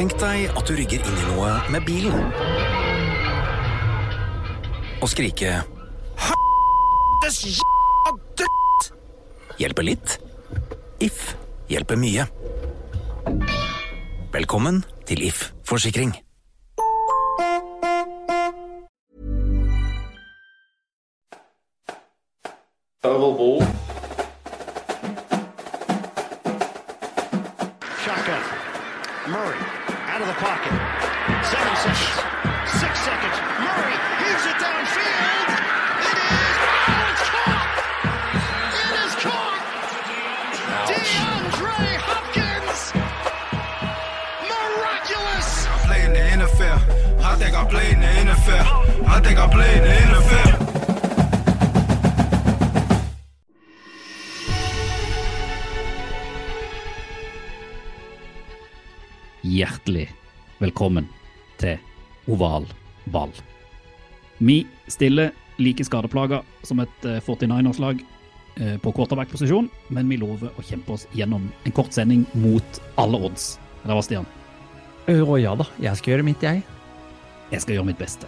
Tenk deg at du rygger inn i noe med bilen. Og skrike Hjelper litt. If hjelper mye. Velkommen til If forsikring. Oval Vi stiller like skadeplaga som et eh, 49ers-lag eh, på quarterback-posisjon, men vi lover å kjempe oss gjennom en kort sending mot alle odds. Eller hva, Stian? Å ja da, jeg skal gjøre mitt, jeg. Jeg skal gjøre mitt beste.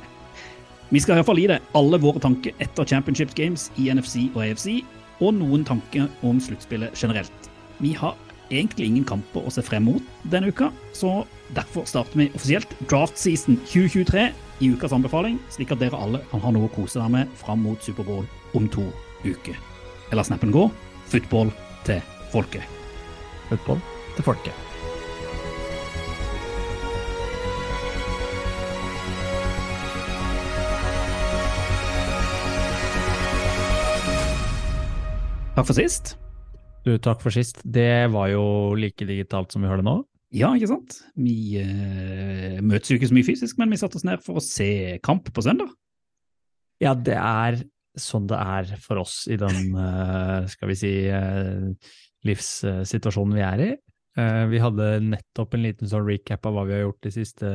Vi skal iallfall gi deg alle våre tanker etter Championship Games i NFC og AFC, og noen tanker om sluttspillet generelt. Vi har egentlig ingen kamper å se frem mot denne uka, så derfor starter vi offisielt draft season 2023 i ukas anbefaling, slik at dere alle kan ha noe å kose dere med fram mot Superbowl om to uker. Eller snappen gå football til folket. Football til folket. Takk for sist. Du, takk for sist. Det var jo like digitalt som vi har det nå. Ja, ikke sant? Vi uh, møtes jo ikke så mye fysisk, men vi satte oss ned for å se kamp på søndag. Ja, det er sånn det er for oss i den, uh, skal vi si, uh, livssituasjonen vi er i. Vi hadde nettopp en liten sånn recap av hva vi har gjort de siste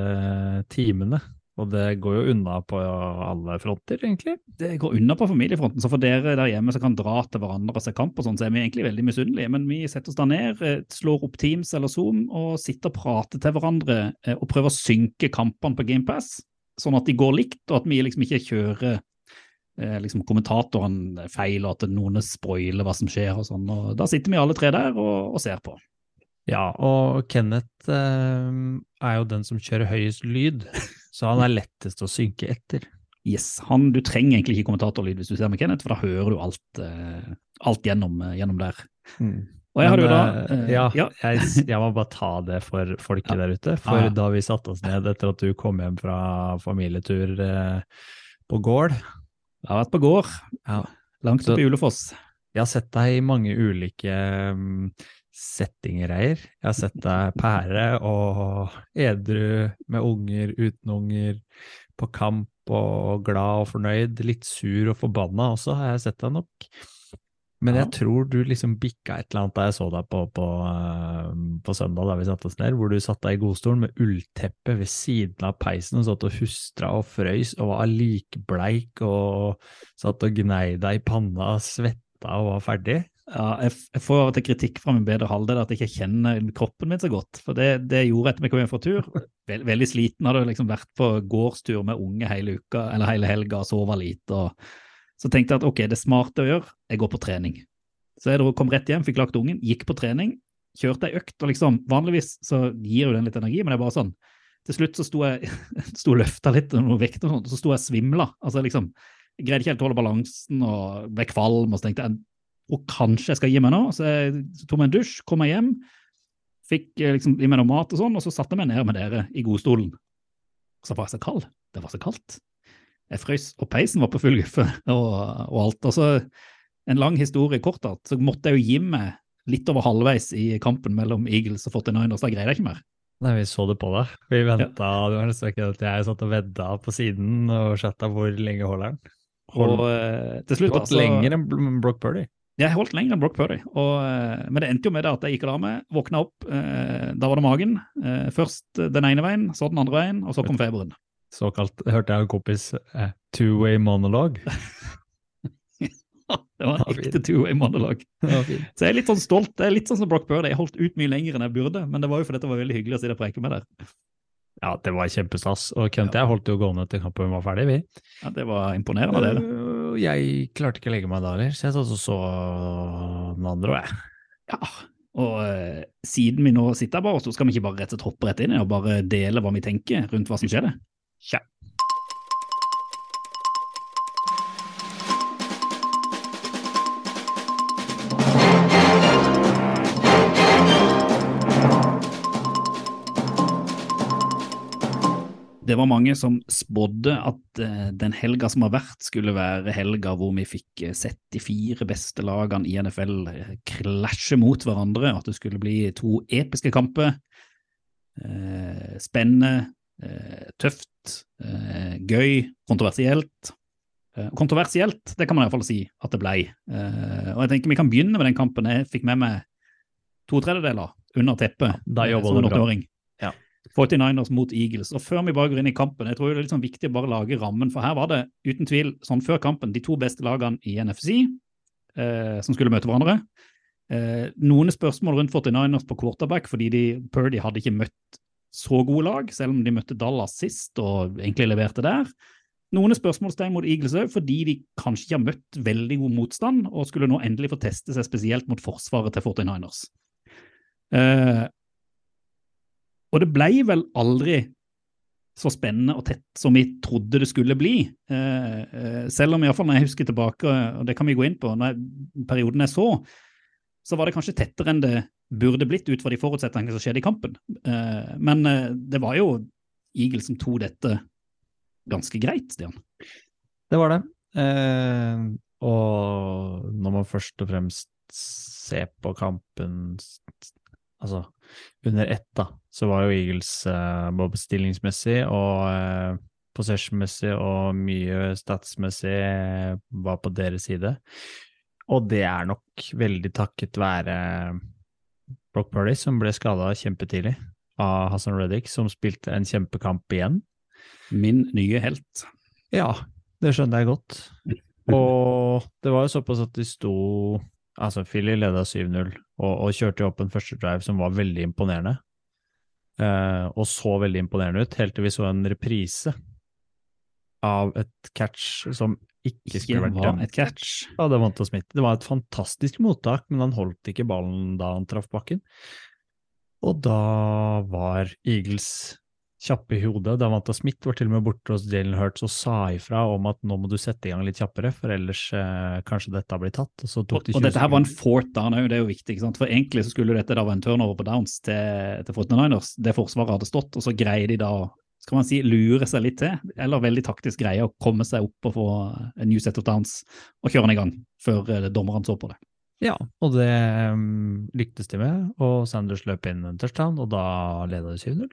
timene. Og det går jo unna på alle fronter, egentlig. Det går unna på familiefronten, så for dere der hjemme som kan dra til hverandre og se kamp, og sånn, så er vi egentlig veldig misunnelige. Men vi setter oss da ned, eh, slår opp Teams eller Zoom og sitter og prater til hverandre eh, og prøver å synke kampene på GamePass, sånn at de går likt, og at vi liksom ikke kjører eh, liksom kommentatoren feil, og at noen spoiler hva som skjer og sånn. Og da sitter vi alle tre der og, og ser på. Ja, og Kenneth eh, er jo den som kjører høyest lyd, så han er lettest å synke etter. Yes, han, Du trenger egentlig ikke kommentatorlyd hvis du ser med Kenneth, for da hører du alt, eh, alt gjennom, eh, gjennom der. Og jeg har jo da eh, eh, ja, ja. Jeg, jeg må bare ta det for folket Ja. der ute. For ja. da vi satte oss ned etter at du kom hjem fra familietur eh, på gård Jeg har vært på gård, ja. langt oppe i Ulefoss. Jeg har sett deg i mange ulike mm, settinger, Eier. Jeg har sett deg pære og edru med unger, uten unger, på kamp og glad og fornøyd, litt sur og forbanna også, har jeg sett deg nok. Men jeg tror du liksom bikka et eller annet da jeg så deg på, på, eh, på søndag da vi satte oss ned, hvor du satt deg i godstolen med ullteppe ved siden av peisen og satt og hustra og frøys og var likbleik og satt og gnei deg i panna og svetta og var ferdig. Ja, jeg, får av og til kritikk fra min bedre halvdel at jeg ikke kjenner kroppen min så godt. For det, det gjorde etter vi kom hjem fra tur. Vel, veldig sliten, hadde liksom vært på gårdstur med unge hele uka, eller hele helga, sova lite. og Så tenkte jeg at ok, det smarte å gjøre, jeg går på trening. Så jeg kom rett hjem, fikk lagt ungen, gikk på trening, kjørte ei økt. og liksom, Vanligvis så gir jo den litt energi, men det er bare sånn. Til slutt så sto jeg sto og løfta litt noe vekt og sånt, så sto jeg svimla. Altså liksom, jeg greide ikke helt å holde balansen og ble kvalm, og så tenkte jeg og kanskje jeg skal gi meg nå. Så jeg tok meg en dusj, kom meg hjem, fikk eh, liksom i meg noe mat og sånn, og så satte jeg meg ned med dere i godstolen. Og så var jeg så kald. Det var så kaldt. Jeg frøs, og peisen var på full guffe og, og alt. Og så en lang historie kort at, så måtte jeg jo gi meg litt over halvveis i kampen mellom Eagles og 49ers. Da greide jeg ikke mer. Nei, vi så det på deg. Vi venta, det var nesten ikke at jeg satt og vedda på siden og chatta hvor lenge holder den. Og eh, til slutt altså, lenger enn Brock Purdy. Jeg holdt lenger enn Brock Purdy, og, eh, men det endte jo med det at jeg gikk og la meg, våkna opp, eh, da var det magen. Eh, først den ene veien, så den andre veien, og så kom feberen. Såkalt, hørte jeg en kompis, eh, two-way monolog. Det var en ekte two-way monolog. Så jeg er litt sånn stolt. Det er litt sånn som Brock Purdy. Jeg holdt ut mye lenger enn jeg burde, men det var jo fordi det var veldig hyggelig å sitte og preke med der. Ja, det var kjempestas. Og Kent og jeg holdt jo gående til kampen var ferdig, vi. Ja, Det var imponerende, det. Øh, Jeg klarte ikke å legge meg da heller, så jeg satt og så den andre og jeg. Ja, og eh, siden vi nå sitter her bare, så skal vi ikke bare rett og slett hoppe rett inn og bare dele hva vi tenker rundt hva som skjer? Tja. Det var mange som spådde at eh, den helga som har vært, skulle være helga hvor vi fikk eh, sett de fire beste lagene i NFL eh, klasje mot hverandre, at det skulle bli to episke kamper. Eh, spennende, eh, tøft, eh, gøy, kontroversielt. Kontroversielt, det kan man iallfall si at det blei. Og jeg tenker vi kan begynne med den kampen. Jeg fikk med meg to tredjedeler under teppet Da eh, som en åtteåring. 49ers mot Eagles. Og før vi bare går inn i kampen, jeg tror det er litt sånn viktig å bare lage rammen, for her var det uten tvil sånn før kampen de to beste lagene i NFC eh, som skulle møte hverandre. Eh, noen spørsmål rundt 49ers på quarterback, fordi de, Purdy hadde ikke møtt så gode lag, selv om de møtte Dallas sist og egentlig leverte der. Noen spørsmålstegn mot Eagles òg, fordi de kanskje ikke har møtt veldig god motstand, og skulle nå endelig få teste seg spesielt mot forsvaret til 49ers. Eh, og det ble vel aldri så spennende og tett som vi trodde det skulle bli. Eh, eh, selv om iallfall når jeg husker tilbake, og det kan vi gå inn på, når perioden jeg så, så var det kanskje tettere enn det burde blitt ut fra de forutsetningene som skjedde i kampen. Eh, men det var jo Eagle som tok dette ganske greit, Stian. Det var det. Og når man først og fremst ser på kampen altså under ett, da, så var jo Eagles eh, både stillingsmessig og eh, possession-messig og mye statsmessig eh, var på deres side. Og det er nok veldig takket være Brock Purdy, som ble skada kjempetidlig av Hassan Reddick, som spilte en kjempekamp igjen. Min nye helt. Ja, det skjønner jeg godt. Og det var jo såpass at de sto Altså, Philly leda 7-0 og, og kjørte jo opp en første drive som var veldig imponerende. Eh, og så veldig imponerende ut, helt til vi så en reprise av et catch som ikke skulle vært dømt. catch. Ja, det. Det var et fantastisk mottak, men han holdt ikke ballen da han traff bakken. Og da var Eagles kjappe i hodet. Da Vanta Smith var til og med borte hos Jalen Hurts og sa ifra om at nå må du sette i gang litt kjappere, for ellers eh, kanskje dette blir tatt. Og Og, det og dette her var en fort fourth down òg, det er jo viktig. ikke sant? For egentlig så skulle dette da være en turnover på downs til, til 49ers, det forsvaret hadde stått, og så greier de da skal man si, lure seg litt til, eller veldig taktisk greie å komme seg opp og få en new set of downs og kjøre den i gang før dommerne dommeren så på det. Ja, og det um, lyktes de med, og Sanders løp inn en touchdown, og da leda de 7-0.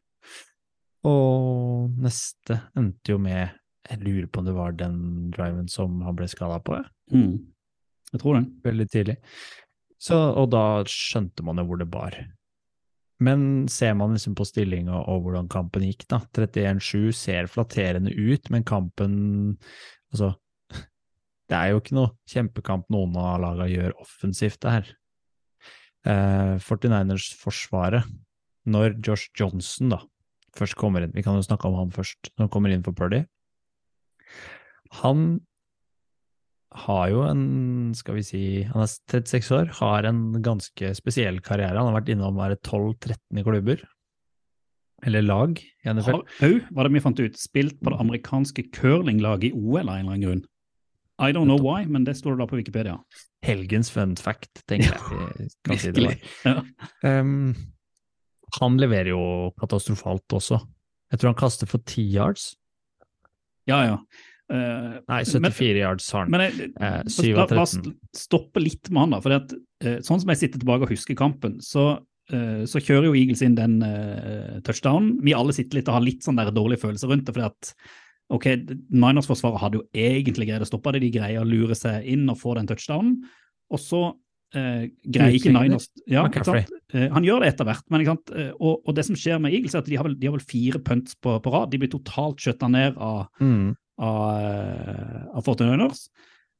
Og neste endte jo med Jeg lurer på om det var den driven som han ble skada på. Ja. Jeg tror det. veldig tidlig. Så, og da skjønte man jo hvor det bar. Men ser man liksom på stillinga og hvordan kampen gikk, da. 31-7 ser flatterende ut, men kampen Altså, det er jo ikke noe kjempekamp noen av laga gjør offensivt der. Eh, 49ers-forsvaret, når Josh Johnson da først kommer inn, vi kan jo snakke om han først, når han kommer inn for Purdy, han har jo en, skal vi si, han er 36 år, har en ganske spesiell karriere. Han har vært innom være 12-13 i klubber, eller lag i NFL. Var det vi fant ut, spilt på det amerikanske curlinglaget i OL av en eller annen grunn. I don't know why, men det står det da på Wikipedia. Helgens fun fact, tenker jeg vi kan si det var. Ja. Um, han leverer jo katastrofalt også. Jeg tror han kaster for 10 yards. Ja, ja. Uh, Nei, men- 74 yards har han. Men jeg, Eh, 7 av la- la 13. stoppe litt med han, da. For at, uh, sånn som jeg sitter tilbake og husker kampen, så, uh, så kjører jo Eagles inn den touchdownen. Vi alle sitter litt og har litt sånn der dårlig følelse rundt det. fordi at ok, Niners-forsvaret hadde jo egentlig greid å stoppe det. De greier å lure seg inn og få den touchdownen. Og så eh, greier ikke Niners ja? Eh, Han gjør det etter hvert, men? Eh, Og, og det som skjer med Eagles, er at de har vel, de har vel fire punts på, på rad. De blir totalt skjøtta ned av Mm. av, eh, av 49ers.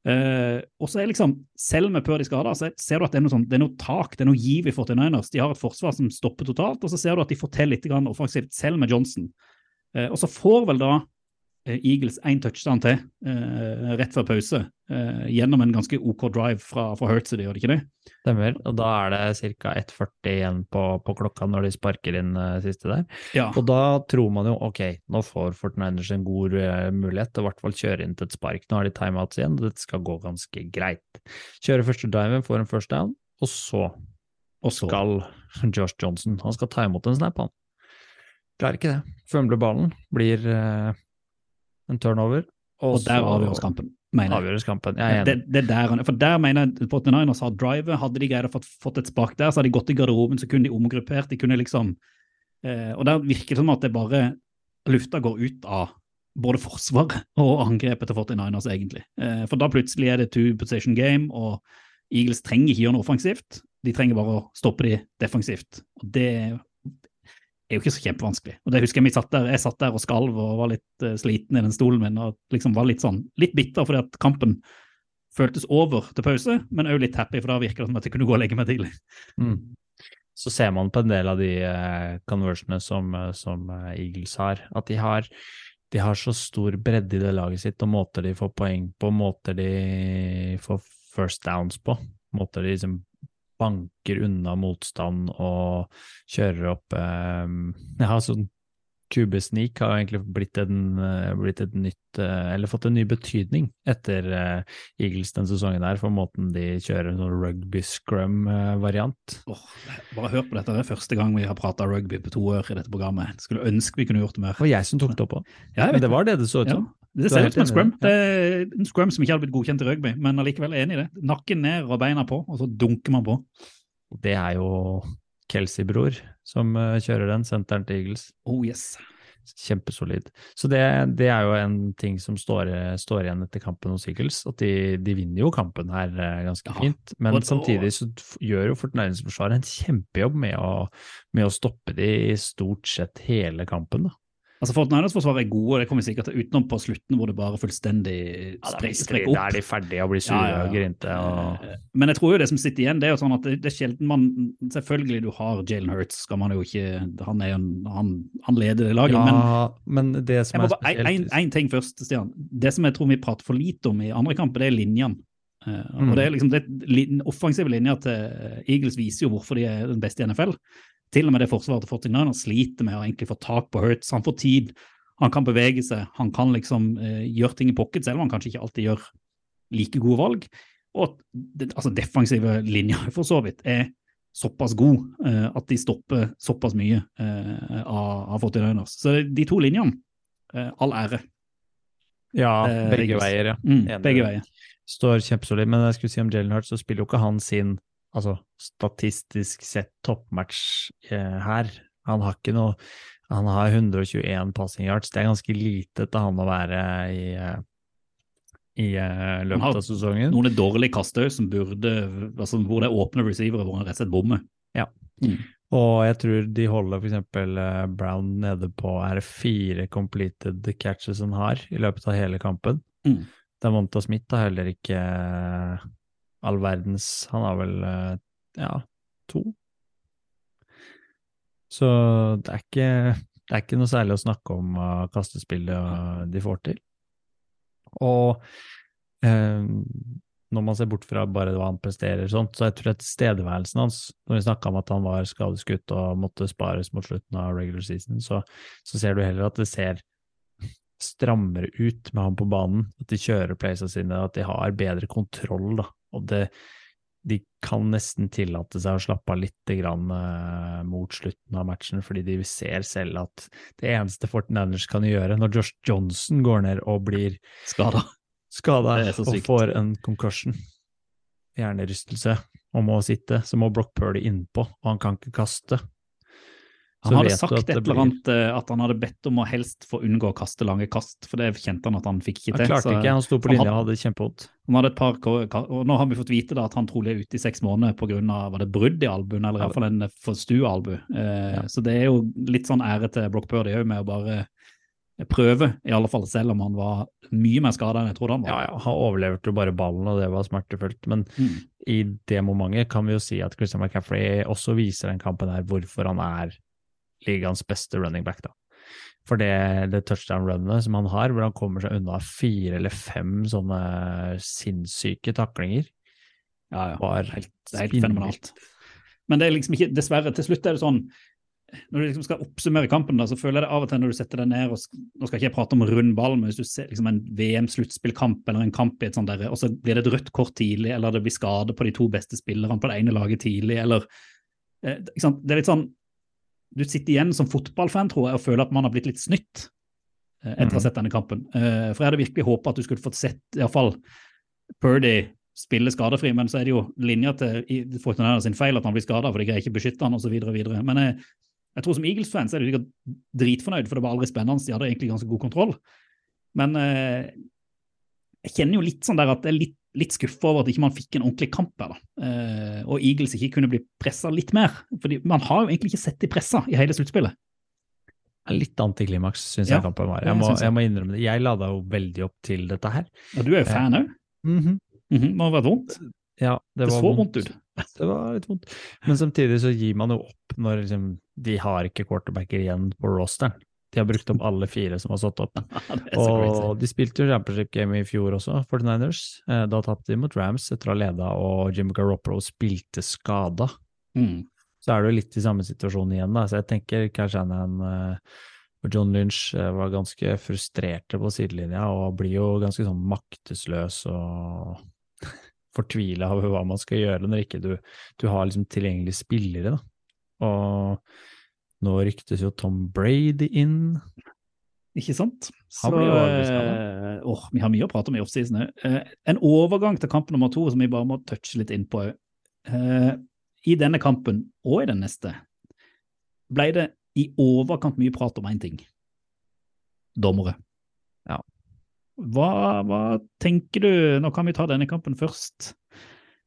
Eh, og så er liksom, Selv med Purdy skada, så ser du at det er noe, sånn, det er noe tak, det er noe giv i 49ers. De har et forsvar som stopper totalt, og så ser du at de får til litt grann offensivt, selv med Johnson. Eh, og så får vel da Eagles én touchdown til eh, rett før pause, eh, gjennom en ganske OK drive fra, fra Hurts, gjør det ikke det? Stemmer. Og da er det ca. 1,40 igjen på, på klokka når de sparker inn uh, siste der. Ja. Og da tror man jo ok, nå får Fortniners en god uh, mulighet til i hvert fall kjøre inn til et spark. Nå har de timeouts igjen, og dette skal gå ganske greit. Kjøre første driven, får en first down, og så Og så skal Josh Johnson Han skal ta imot en snap, han. Klarer ikke det. Fømler ballen, blir uh, en turnover, og, Og der avgjøres kampen, mener jeg. avgjøres kampen. Jeg er Det, enig. det er der, for der mener jeg 49ers har drivet. Hadde de greid å fått, fått et spark der, så hadde de gått i garderoben, så kunne de omgruppert. De kunne liksom eh, Og der virker det som at det bare lufta går ut av både forsvar og angrepet til 49ers, egentlig. Eh, for da plutselig er det two position game, og Eagles trenger ikke gjøre noe offensivt. De trenger bare å stoppe de defensivt. Og det er jo ikke så kjempevanskelig. Og det husker Jeg vi satt der, jeg satt der og skalv og var litt uh, sliten i den stolen min og liksom var litt sånn, litt bitter fordi at kampen føltes over til pause, men òg litt happy, for da virker det som at jeg kunne gå og legge meg tidlig. Mm. Så ser man på en del av de uh, conversionene som, eh, som Eagles har, at de har, de har så stor bredde i det laget sitt, og måter de får poeng på, måter de får first downs på, måter de liksom banker unna motstand og kjører opp eh, Ja, sånn QB-sneak har egentlig blitt, en, eh, blitt et nytt eh, Eller fått en ny betydning etter eh, Eagles den sesongen der, for måten de kjører en sånn rugby scrum-variant. Oh, bare hør på dette, det er første gang vi har prata rugby på to år i dette programmet. Skulle ønske vi kunne gjort det mer. Det var jeg som tok det opp òg. Ja, Men det var det det så ut Ja, det er ser ut som en scrum. det, er en scrum som ikke hadde blitt godkjent i rugby, men allikevel enig i det. Nakken ned og beina på, og så dunker man på. Det er jo Kelsey-bror som eh, kjører den, senteren til Eagles. Oh yes. Kjempesolid. Så det, det er jo en ting som står, står igjen etter kampen hos Eagles, at de, de vinner jo kampen her eh, ganske Ja, fint. Men What samtidig så gjør jo Fortnæringsforsvaret en kjempejobb med å, med å stoppe de i stort sett hele kampen. da. Altså Fortniners forsvar er gode, og det kommer vi sikkert til utenom på slutten, hvor det bare fullstendig sprekker opp. Da er de ferdige og blir sure Ja, ja, ja. og grinte. Og... Eh, Men jeg tror jo det som sitter igjen, det er jo sånn at det, det er sjelden man Selvfølgelig du har Jalen Hurts, skal man jo ikke Han, er jo en, han, han leder det laget, Ja, men det som jeg er bare spesielt Én ting først, Stian. Det som jeg tror vi prater for lite om i andre kamper, det er linjene. Eh, Mm. og det er liksom det, lin- Offensive linjer til Eagles viser jo hvorfor de er den beste i NFL. Til og med det forsvaret til 49ers sliter med å egentlig få tak på Hurts. Han får tid, han kan bevege seg, han kan liksom eh, gjøre ting i pocket, selv om han kanskje ikke alltid gjør like gode valg. Og det, altså defensive linja, for så vidt er såpass god eh, at de stopper såpass mye eh, av, av 49ers. Så de to linjene, eh, all ære. Ja, Eh, begge veier, ja. Mm, begge veier. Står kjempesolid, men jeg skulle si om Jalen Hurts, så spiller jo ikke han sin altså statistisk sett toppmatch eh, her. Han har ikke noe Han har 121 passing yards, det er ganske lite til han å være i, eh, i eh, løpet av sesongen. Noen er dårlige kastøy som burde altså hvor det er åpne receivere hvor han rett og slett bommer. Og jeg tror de holder eksempel eh, Brown nede på er det fire completed catches han har i løpet av hele kampen. Mm. Davonta Smith har heller ikke all verdens Han har vel eh, ja, to. Så det er ikke, det er ikke noe særlig å snakke om av kastespillet de får til. Og eh, når man ser bort fra bare hva han presterer, sånt, så jeg tror at tilstedeværelsen hans, når vi snakka om at han var skadeskutt og måtte spares mot slutten av regular season, så, så ser du heller at det ser strammere ut med han på banen. At de kjører playsa sine, at de har bedre kontroll. da, og det, de kan nesten tillate seg å slappe av litt grann, eh, mot slutten av matchen, fordi de ser selv at det eneste Fortinanders kan gjøre, når Josh Johnson går ned og blir Skada. og får en concussion, hjernerystelse, og må sitte, så må Brock Purdy innpå, og han kan ikke kaste. Han hadde sagt et eller annet eh, at han hadde bedt om å helst få unngå å kaste lange kast, for det kjente han at han fikk ikke til. Han klarte så ikke, han sto på linja og hadde kjempevondt. Han hadde et par, og Nå har vi fått vite da at han trolig er ute i seks måneder pga. var det brudd i albuen, eller iallfall en forstua albu. Eh, Ja. Så det er jo litt sånn ære til Brock Purdy òg, med å bare prøve, i alle fall selv om han var mye mer skada enn jeg trodde han var. Ja, ja, han overleverte jo bare ballen, og det var smertefullt. Men Mm. i det momentet kan vi jo si at Christian McCaffrey også viser den kampen her hvorfor han er ligaens beste running back, da. For det, det touchdown-runnet som han har, hvor han kommer seg unna fire eller fem sånne sinnssyke taklinger, Ja, ja. var Helt, helt fenomenalt. Men det er liksom ikke, dessverre, til slutt er det sånn Når du liksom skal oppsummere kampen, da, så føler jeg det av og til når du setter deg ned og Nå skal ikke jeg prate om rund ball, men hvis du ser liksom en VM-sluttspillkamp eller en kamp i et sånt der, og så blir det et rødt kort tidlig, eller det blir skade på de to beste spillerne på det ene laget tidlig, eller eh? Det er litt sånn Du sitter igjen som fotballfan, tror jeg, og føler at man har blitt litt snytt eh, etter å ha Mhm. sett denne kampen. Eh, For jeg hadde virkelig håpet at du skulle fått sett iallfall Purdy spille skadefri, men så er det jo linja til Fortnite sin feil at han blir skada, for de greier ikke beskytte han osv. Men jeg, jeg tror som Eagles-fans er du sikkert dritfornøyd, for det var aldri spennende. De hadde egentlig ganske god kontroll. Men eh, jeg kjenner jo litt sånn der at det er litt, litt skuffa over at ikke man fikk en ordentlig kamp her. Eh, og Eagles ikke kunne bli pressa litt mer. fordi man har jo egentlig ikke sett de pressa i hele sluttspillet. Litt antiklimaks, syns Ja, jeg kampen var. Jeg må, jeg. jeg må innrømme det. Jeg lada jo veldig opp til dette her. Ja, du er jo fan òg. Mhm. Det må ha vært vondt. Ja, det, Det var så vondt ut. Det var litt vondt. Men samtidig så gir man jo opp når liksom, de har ikke quarterbacker igjen på rosteren. De har brukt opp alle fire som har stått opp. Og de spilte jo championship game i fjor også, 49ers. Eh, Da tapte de mot Rams etter å ha leda, og Jim Garoppolo spilte skada. Mm. Så er det jo litt i samme situasjon igjen, da. Så jeg tenker kanskje Shanahan eh, og John Lynch eh, var ganske frustrerte på sidelinja, og blir jo ganske sånn maktesløs og fortvila over hva man skal gjøre når ikke du, du har liksom tilgjengelige spillere, da. Og nå ryktes jo Tom Brady inn. Ikke sant? Så, eh, åh, vi har mye å prate om i offseason òg. Eh, en overgang til kamp nummer to som vi bare må touche litt inn på. Eh, I denne kampen, og i den neste, ble det i overkant mye prat om én ting. Dommere. Ja. Hva, hva tenker du Nå kan vi ta denne kampen først.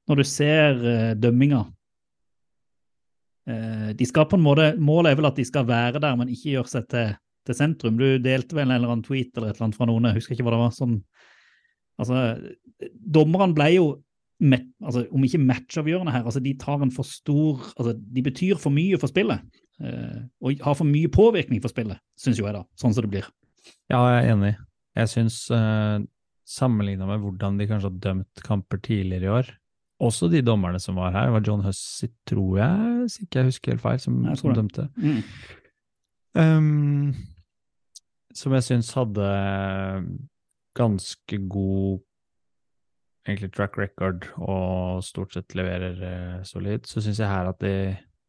Når du ser eh, dømminga. Eh, de skal på en måte, Målet er vel at de skal være der, men ikke gjøre seg til, til sentrum. Du delte vel en eller annen tweet eller et eller annet fra noen, jeg husker ikke hva det var. Sånn, altså, dommerne ble jo met, altså, om ikke matchavgjørende her, altså de tar en for stor altså De betyr for mye for spillet. eh, og har for mye påvirkning for spillet, syns jo jeg, da. Sånn som det blir. Ja, jeg er enig. Jeg syns, eh, sammenligna med hvordan de kanskje har dømt kamper tidligere i år, også de dommerne som var her, Det var John Hussey, tror jeg, hvis ikke jeg husker helt feil, som, som dømte. Mm. Um, som jeg syns hadde ganske god egentlig track record og stort sett leverer uh, solid, så syns jeg her at de,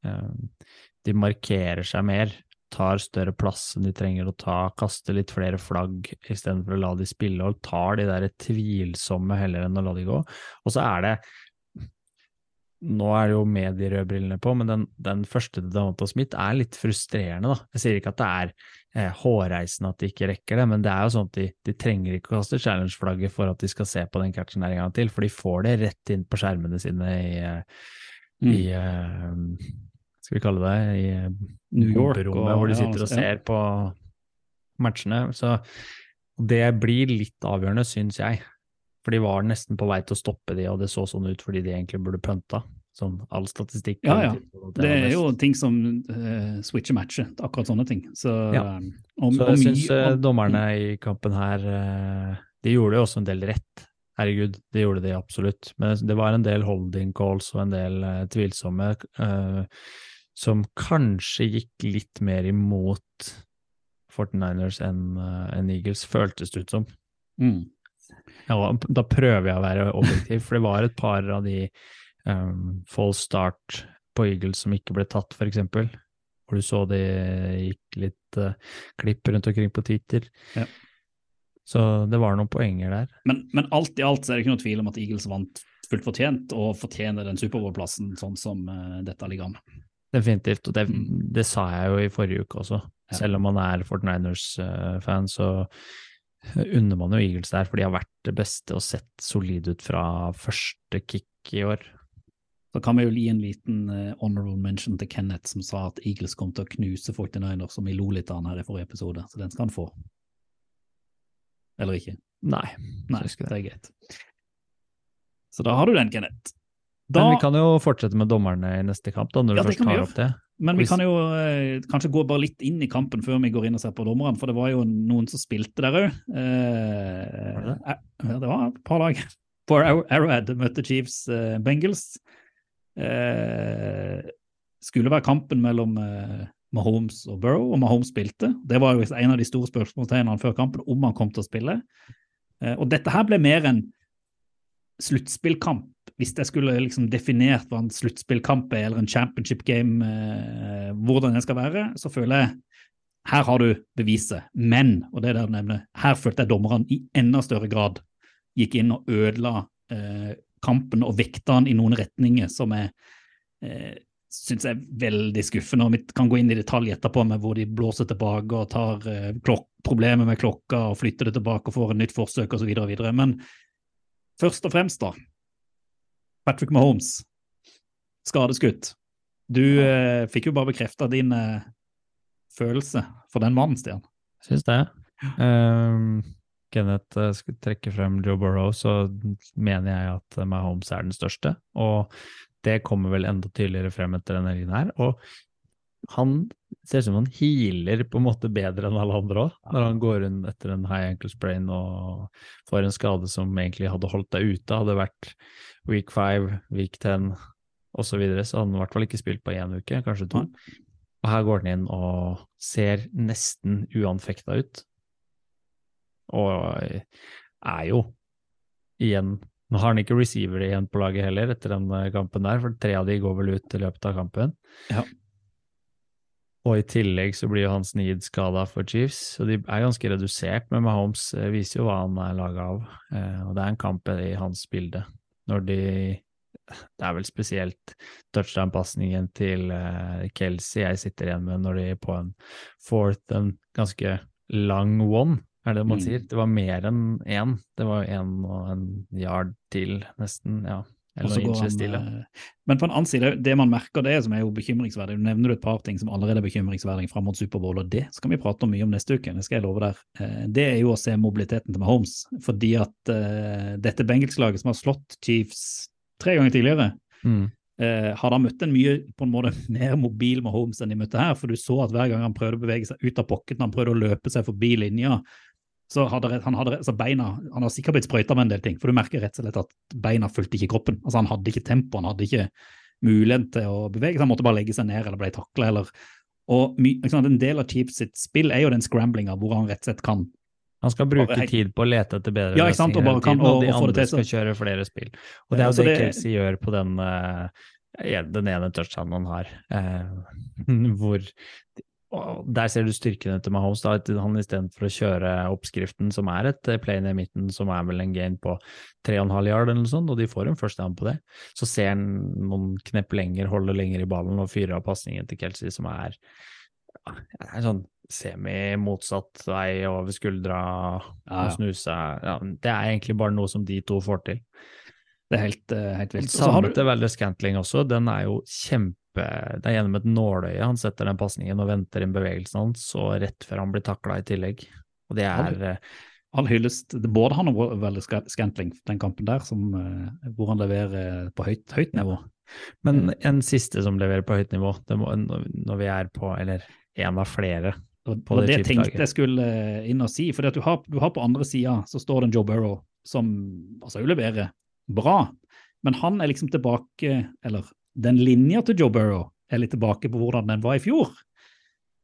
eh, de markerer seg mer. Tar større plass enn de trenger å ta, kaster litt flere flagg istedenfor å la de spille, og tar de der tvilsomme heller enn å la de gå. Og så er det nå er det jo med de røde brillene på, men den, den første til Davanta Smith er litt frustrerende, da. Jeg sier ikke at det er eh, hårreisende at de ikke rekker det, men det er jo sånn at de, de trenger ikke å kaste challenge-flagget for at de skal se på den catchen der en gang til, for de får det rett inn på skjermene sine i, Mm. i eh, Skal vi kalle det i eh, New York-rommet, og- hvor de sitter og ser på matchene. Så det blir litt avgjørende, syns jeg. For de var nesten på vei til å stoppe de, og det så sånn ut fordi de egentlig burde punta. Sånn all statistikk. Ja, ja. Det er jo ting som uh, switcher matcher, akkurat sånne ting. Så, Ja. eh, og, Så jeg syns uh, dommerne i kampen her uh, De gjorde jo også en del rett. Herregud, det gjorde de absolutt. Men det var en del holding calls og en del eh, tvilsomme eh, som kanskje gikk litt mer imot 49ers enn eh, enn Eagles, føltes det ut som. Mm. Ja, da prøver jeg å være objektiv, for det var et par av de um, false start på Eagles som ikke ble tatt, eksempel. Hvor du så det gikk litt uh, klipp rundt omkring på Twitter. Ja. Så det var noen poenger der. Men, men alt i alt så er det ikke noe tvil om at Eagles vant fullt fortjent, og fortjener den Superbowl-plassen sånn som uh, dette ligger an. Definitivt, og det, Mm. det sa jeg jo i forrige uke også. Ja. Selv om man er 49ers-fan, så unner man jo Eagles der, for de har vært det beste og sett solide ut fra første kick i år. Så kan vi jo gi en liten eh, honorable mention til Kenneth, som sa at Eagles kom til å knuse 49ers, som vi lo litt av han her i forrige episode, så den skal han få. Eller ikke? Nei, Nei, det. det er greit. Så da har du den, Kenneth. Da, Men vi kan jo fortsette med dommerne i neste kamp, da, når du Ja, det først tar opp det. Men vi kan jo eh, kanskje gå bare litt inn i kampen før vi går inn og ser på dommerne, for det var jo noen som spilte der òg. Eh, det det var et par lag. For Arrowhead møtte Chiefs eh, Bengals. Eh, skulle være kampen mellom eh, Mahomes og Burrow, og Mahomes spilte. Det var jo en av de store spørsmålstegnene før kampen, om han kom til å spille. Eh, og dette her ble mer en sluttspillkamp. Hvis jeg skulle liksom definert hva en sluttspillkamp er, eller en championship game, eh, hvordan den skal være, så føler jeg her har du beviset. Men, og det er det du nevner, her følte jeg dommerne i enda større grad gikk inn og ødela eh, kampen og vekta den i noen retninger som jeg eh, syns er veldig skuffende. og Vi kan gå inn i detalj etterpå med hvor de blåser tilbake og tar eh, klok problemer med klokka og flytter det tilbake og får et nytt forsøk osv. Men først og fremst, da. Patrick Mahomes, skadeskutt. Du eh, fikk jo bare bekrefta din eh, følelse for den mannen, Stian. Syns det. Um, Kenneth skulle trekke frem Joe Burrow, så mener jeg at Mahomes er den største. Og det kommer vel enda tydeligere frem etter denne helgen her. Og han ser ut som han healer på en måte bedre enn alle andre òg, når han går inn etter en high ankle sprain og får en skade som egentlig hadde holdt deg ute, hadde vært week five, week ten osv., så, videre, så hadde han i hvert fall ikke spilt på én uke, kanskje to. Og her går han inn og ser nesten uanfekta ut. Og er jo igjen Nå har han ikke receiver igjen på laget heller etter den eh, kampen der, for tre av de går vel ut i løpet av kampen. Ja. Og i tillegg så blir jo Hans Need skada for Chiefs, og de er ganske redusert, men Mahomes eh, viser jo hva han er laga av. Eh, og det er en kamp i hans bilde. Når de Det er vel spesielt touchdown-pasningen til eh, Kelsey jeg sitter igjen med når de er på en fourth, en ganske lang one, er det man Mm. sier. Det var mer enn én. Det var én og en yard til, nesten. ja. Eller ja. eh, Men på en annen side, det man merker det som er jo bekymringsverdig, du nevner et par ting som allerede er bekymringsverdig fram mot Superbowl, og det skal vi prate om mye om neste uke, det skal jeg love der. Eh, Det er jo å se mobiliteten til Mahomes, fordi at uh, dette Bengals-laget som har slått Chiefs tre ganger tidligere, Mm. Uh, har da møtt en mye på en måte mer mobil Mahomes enn de møtte her, for du så at hver gang han prøvde å bevege seg ut av pocketen, han prøvde å løpe seg forbi linja, så hadde han hadde altså beina Han har sikkert blitt sprøyta med en del ting, for du merker rett og slett at beina fulgte ikke kroppen. Altså Han hadde ikke tempo, han hadde ikke mulighet til å bevege seg, han måtte bare legge seg ned eller ble takla eller og my, En del av Chiefs sitt spill er jo den scramblinga hvor han rett og slett kan Han skal bruke Bare tid på å lete etter bedre Ja, sant, og og, og- de andre skal kjøre flere spill. Og det er jo så det, det- Kelsey gjør på den, uh, den ene touchdownen han har, uh, hvor Der ser du styrkene til Mahomes. da, at Han istedenfor å kjøre oppskriften, som er et eh, play ned midten, som er vel en gain på 3,5 yard eller noe sånt, og de får en first down på det, så ser han noen knepp lenger, holder lenger i ballen og fyrer av pasningen til Kelsey, som er, ja, er sånn semi-motsatt vei over skuldra og snuse. Ja, det er egentlig bare noe som de to får til. Det er helt, eh, helt vilt. Samme til Valder Cantling også, den er jo kjempe Det er gjennom et nåløye han setter den pasningen og venter inn bevegelsen hans, og rett før han blir takla i tillegg. Og det er eh, all hyllest både han og veldig Scantling, den kampen der, som, eh, hvor han leverer på høyt, høyt nivå. Men en siste som leverer på høyt nivå, det må, når vi er på Eller en av flere. På det det Chiefs-laget. tenkte jeg skulle eh, inn og si, for du har, du har på andre sida så står det en Joe Burrow som altså, leverer bra, men han er liksom tilbake, eller den linja til Joe Burrow er litt tilbake på hvordan den var i fjor.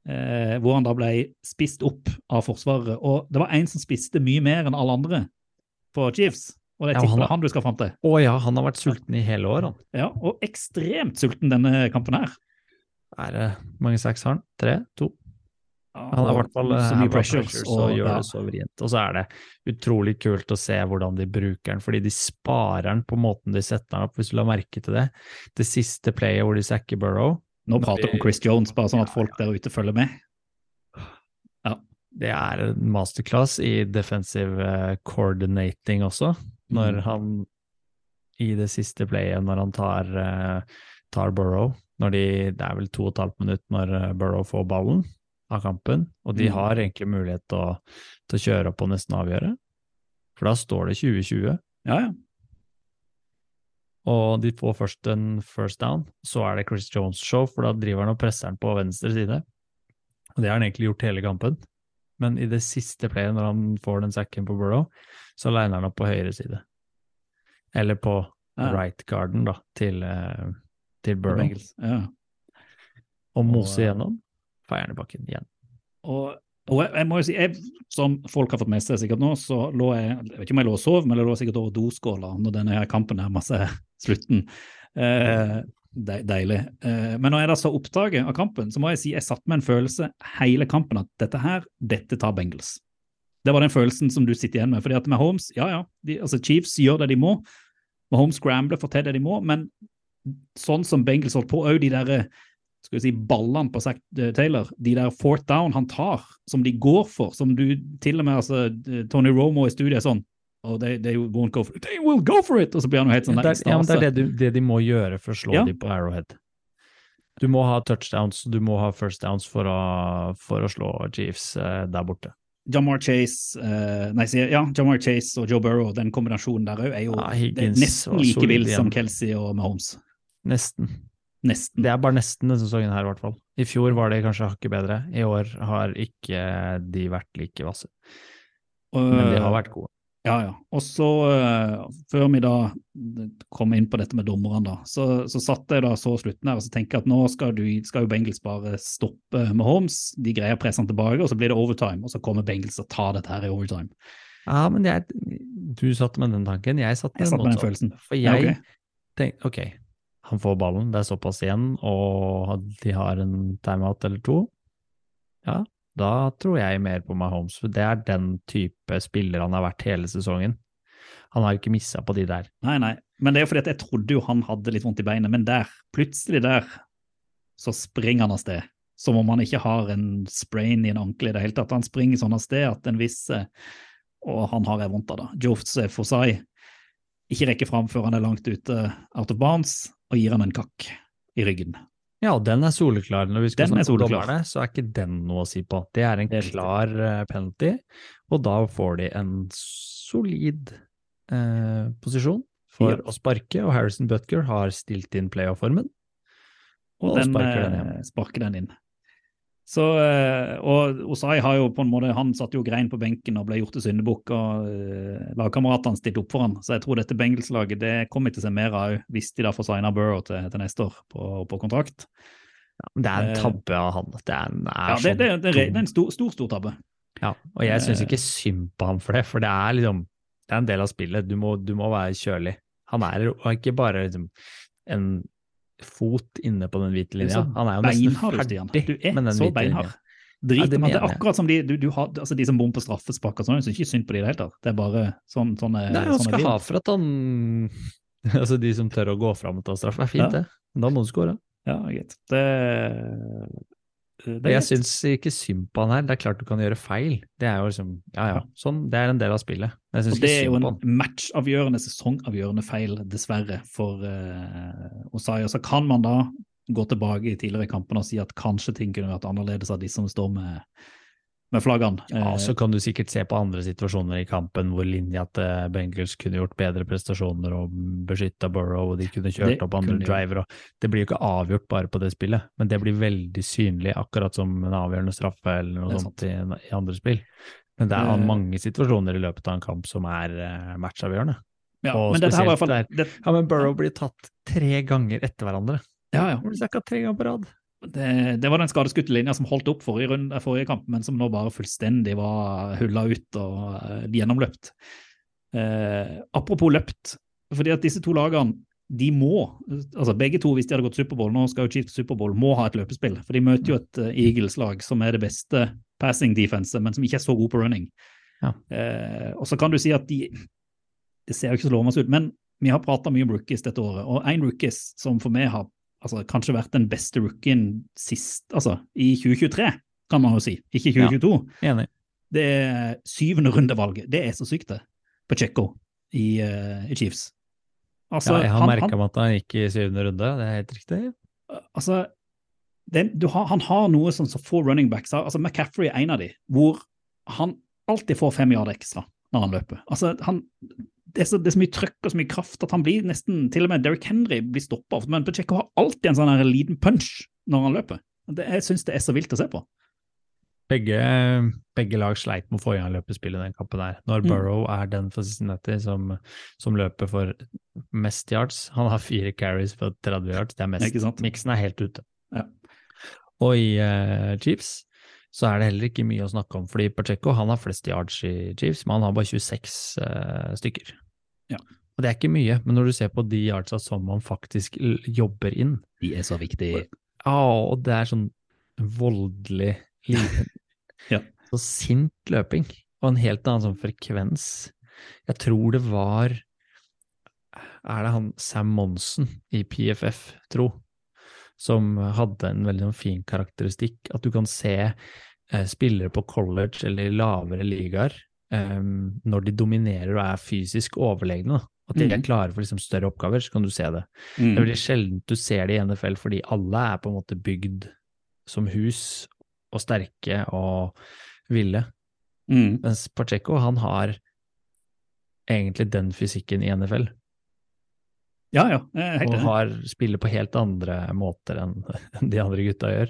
Eh, hvor han da ble spist opp av Forsvaret. Og det var en som spiste mye mer enn alle andre på Chiefs. Og det er ja, han han du skal fram til. Å ja, han har vært sulten i hele år, han. Ja, og ekstremt sulten denne kampen her. Er det mange seks har han? Tre? To? Han har i hvert fall så eh, mye pressures, og, gjør ja. det så vrient. Og så er det utrolig kult å se hvordan de bruker den, fordi de sparer den på måten de setter den opp, hvis du la merke til det. Det siste playet hvor de sacker Burrow, Nå prater vi om Chris Jones, bare sånn at folk der ute følger med. det er en masterclass i defensive eh, coordinating også, når Mhm. han i det siste playet, når han tar, eh, tar Burrow, når de, det er vel to og et halvt minutt når Burrow får ballen av kampen, og de Mhm. har egentlig mulighet til å, til å kjøre opp og nesten avgjøre, for da står det 2020. Ja, ja. Og de får først en first down, så er det Chris Jones show, for da driver han og presser han på venstre side. Og det har han egentlig gjort hele kampen. Men i det siste playet, når han får den sacken på Burrow, så liner han opp på høyre side. Eller på Ja. right garden, da, til, eh, til Burrow. Ja. Og mose eh, igjennom, feier han i bakken igjen. Og, og jeg, jeg må jo si, jeg, som folk har fått med seg sikkert nå, så lå jeg jeg vet ikke om jeg lå og sov, men jeg lå sikkert over doskåla når denne her kampen nærmer seg slutten. Eh, de, deilig. Eh, men når jeg da så opptaket av kampen, så må jeg si jeg satt med en følelse hele kampen at dette her, dette tar Bengals. Det var den følelsen som du sitter igjen med. fordi at med Holmes, ja ja, de, altså Chiefs gjør det de må. Mahomes scrambler, får til det de må, men sånn som Bengals holdt på, òg de der skal vi si, ballene på Zack eh, Taylor, de der fourth down han tar, som de går for, som du til og med altså, Tony Romo i studiet er sånn oh, they, they won't go for it. They will go for it! Og så blir han jo helt sånn der, er, ja, men det er det, du, det de må gjøre for å slå Ja. de på Arrowhead. Du må ha touchdowns, du må ha first downs for å, for å slå Chiefs eh, der borte. Jamar Chase eh, Nei, ja, Jamar Chase og Joe Burrow, den kombinasjonen der òg, er jo ah, er nesten like vill som. Kelsey og Mahomes. Nesten. Nesten. Det er bare nesten denne sesongen her, i hvert fall. I fjor var de kanskje hakket bedre. I år har ikke de vært like vasse. Men de har vært gode. Ja, ja. Og så, eh, før vi da kom inn på dette med dommerne, da, så, så satt jeg da så slutten her og så tenker jeg at nå skal, du, skal jo Bengels bare stoppe med Holmes. De greier å presse han tilbake, og så blir det overtime, og så kommer Bengels og tar dette her i overtime. Ja, men jeg, du satt med den tanken, jeg satt med, Jeg satt med den følelsen. For Ja, okay. ok. tenkte, ok, han får ballen, det er såpass igjen, og de har en timeout eller to. Ja, da tror jeg mer på Mahomes, for det er den type spiller han har vært hele sesongen. Han har ikke missa på de der. Nei, nei. Men det er jo fordi at jeg trodde jo han hadde litt vondt i beinet, men der, plutselig der, så springer han av sted. Som om han ikke har en sprain i en ankel i det hele tatt. Han springer sånn av sted at en viss Og han har jeg vondt av, da. Jofts Fosai ikke rekker fram før han er langt ute out of bounds, og gir ham en kakk i ryggen. Ja, og den er soleklar. Når vi skal Den er snakke om dommerne, så er ikke den noe å si på. Det er en Det er klar eh, penalty, og da får de en solid eh, posisjon for Ja. å sparke, og Harrison Butker har stilt inn playoff-formen. Og Og den sparker den eh, sparker den inn. Så, eh, og Osai har jo på en måte, han satt jo grein på benken og ble gjort til syndebukk, og uh, lagkameratene stilte opp for han. Så jeg tror dette Bengals-laget det kommer til å se mer av hvis de da får signa Burrow til, til neste år på, på kontrakt. Ja, det er en Eh, tabbe av han. Det er, en- er Ja, det, det, det, det er en stor, stor, stor tabbe. Ja, og jeg syns ikke synd på ham for det, for det er liksom Det er en del av spillet. Du må, du må være kjølig. Han er ikke bare liksom en fot inne på den hvite linja. Han er jo nesten ferdig Du er med den så hvite linja. Drit Ja, det det er akkurat som de, du, du har, altså de som bommer på straffespark og sånn, syns ikke synd på de i det hele tatt. Det er bare sånn, sånn er Nei, han skal ha for at han Altså, de som tør å gå fram og ta straff, er fint, Ja. det. Da må du skåre. Ja, greit. Det, jeg syns ikke synd på han her. Det er klart du kan gjøre feil. Det er jo liksom Ja ja, sånn. Det er en del av spillet. Og det er jo en matchavgjørende, sesongavgjørende feil, dessverre, for uh, Osaya. Så kan man da gå tilbake i tidligere kamper og si at kanskje ting kunne vært annerledes av de som står med, med flaggene. Ja, Eh, så kan du sikkert se på andre situasjoner i kampen hvor linja til Bengals kunne gjort bedre prestasjoner og beskytta Burrow, og de kunne kjørt Det opp andre driver. Det blir jo ikke avgjort bare på det spillet, men det blir veldig synlig, akkurat som en avgjørende straffe eller noe sånt i, i andre spill. Men det er Eh. mange situasjoner i løpet av en kamp som er eh, matchavgjørende. ja, og men dette her var i hvert fall Ja, men Burrow blir tatt tre ganger etter hverandre. ja, ja. Han blir sakka tre ganger på rad. Det, det var den skadeskutte linja som holdt opp forrige, runde, forrige kamp, men som nå bare fullstendig var hulla ut og uh, gjennomløpt. Uh, apropos løpt, fordi at disse to lagene de må, altså begge to hvis de hadde gått Superbowl, nå skal jo Chiefs Superbowl, må ha et løpespill. For de møter jo et uh, Eagles-lag som er det beste passing defense, men som ikke er så god på running. Ja. Eh, og så kan du si at de Det ser jo ikke så lovende ut, men vi har prata mye om rookies dette året, og en rookies som for meg har altså, kanskje vært den beste rookien sist, altså i 2023, kan man jo si, ikke 2022. Enig. Det er syvende rundevalget. Det er så sykt, det. Pacheco i, uh, i Chiefs. Altså, ja, jeg har merka meg at han gikk i syvende runde, det er helt riktig. altså, det, du har, han har noe som som få running backs har. Altså, McCaffrey er en av de, hvor han alltid får fem yarder ekstra når han løper. Altså, han, det, er så, det er så mye trøkk og så mye kraft at han blir nesten Til og med Derrick Henry blir stoppa. Men Pacheco har alltid en sånn her liten punch når han løper. Det, jeg syns det er så vilt å se på. Begge, begge lag sleit med å få i gang løpespillet i den kampen der. Når Mm. Burrow er den for Cincinnati som, som løper for mest yards. Han har fire carries for 30 yards, det er mest. Miksen er helt ute. Ja. Og i uh, Chiefs så er det heller ikke mye å snakke om, fordi Pacheco han har flest yards i Chiefs, men han har bare 26 uh, stykker. Ja. Og det er ikke mye, men når du ser på de yardsa som man faktisk jobber inn, De er så viktige. ja, og det er sånn voldelig liten Ja. Så sint løping, og en helt annen sånn frekvens. Jeg tror det var Er det han Sam Monsen i PFF, tro, som hadde en veldig sånn fin karakteristikk, at du kan se eh, spillere på college eller i lavere ligaer eh, når de dominerer og er fysisk overlegne. At de er Mhm. klare for liksom større oppgaver, så kan du se det. Det er Mm. veldig sjelden du ser det i NFL, fordi alle er på en måte bygd som hus, og sterke og ville. Mm. Mens Pacheco, han har egentlig den fysikken i NFL, Ja, ja. Og har, spiller på helt andre måter enn de andre gutta gjør.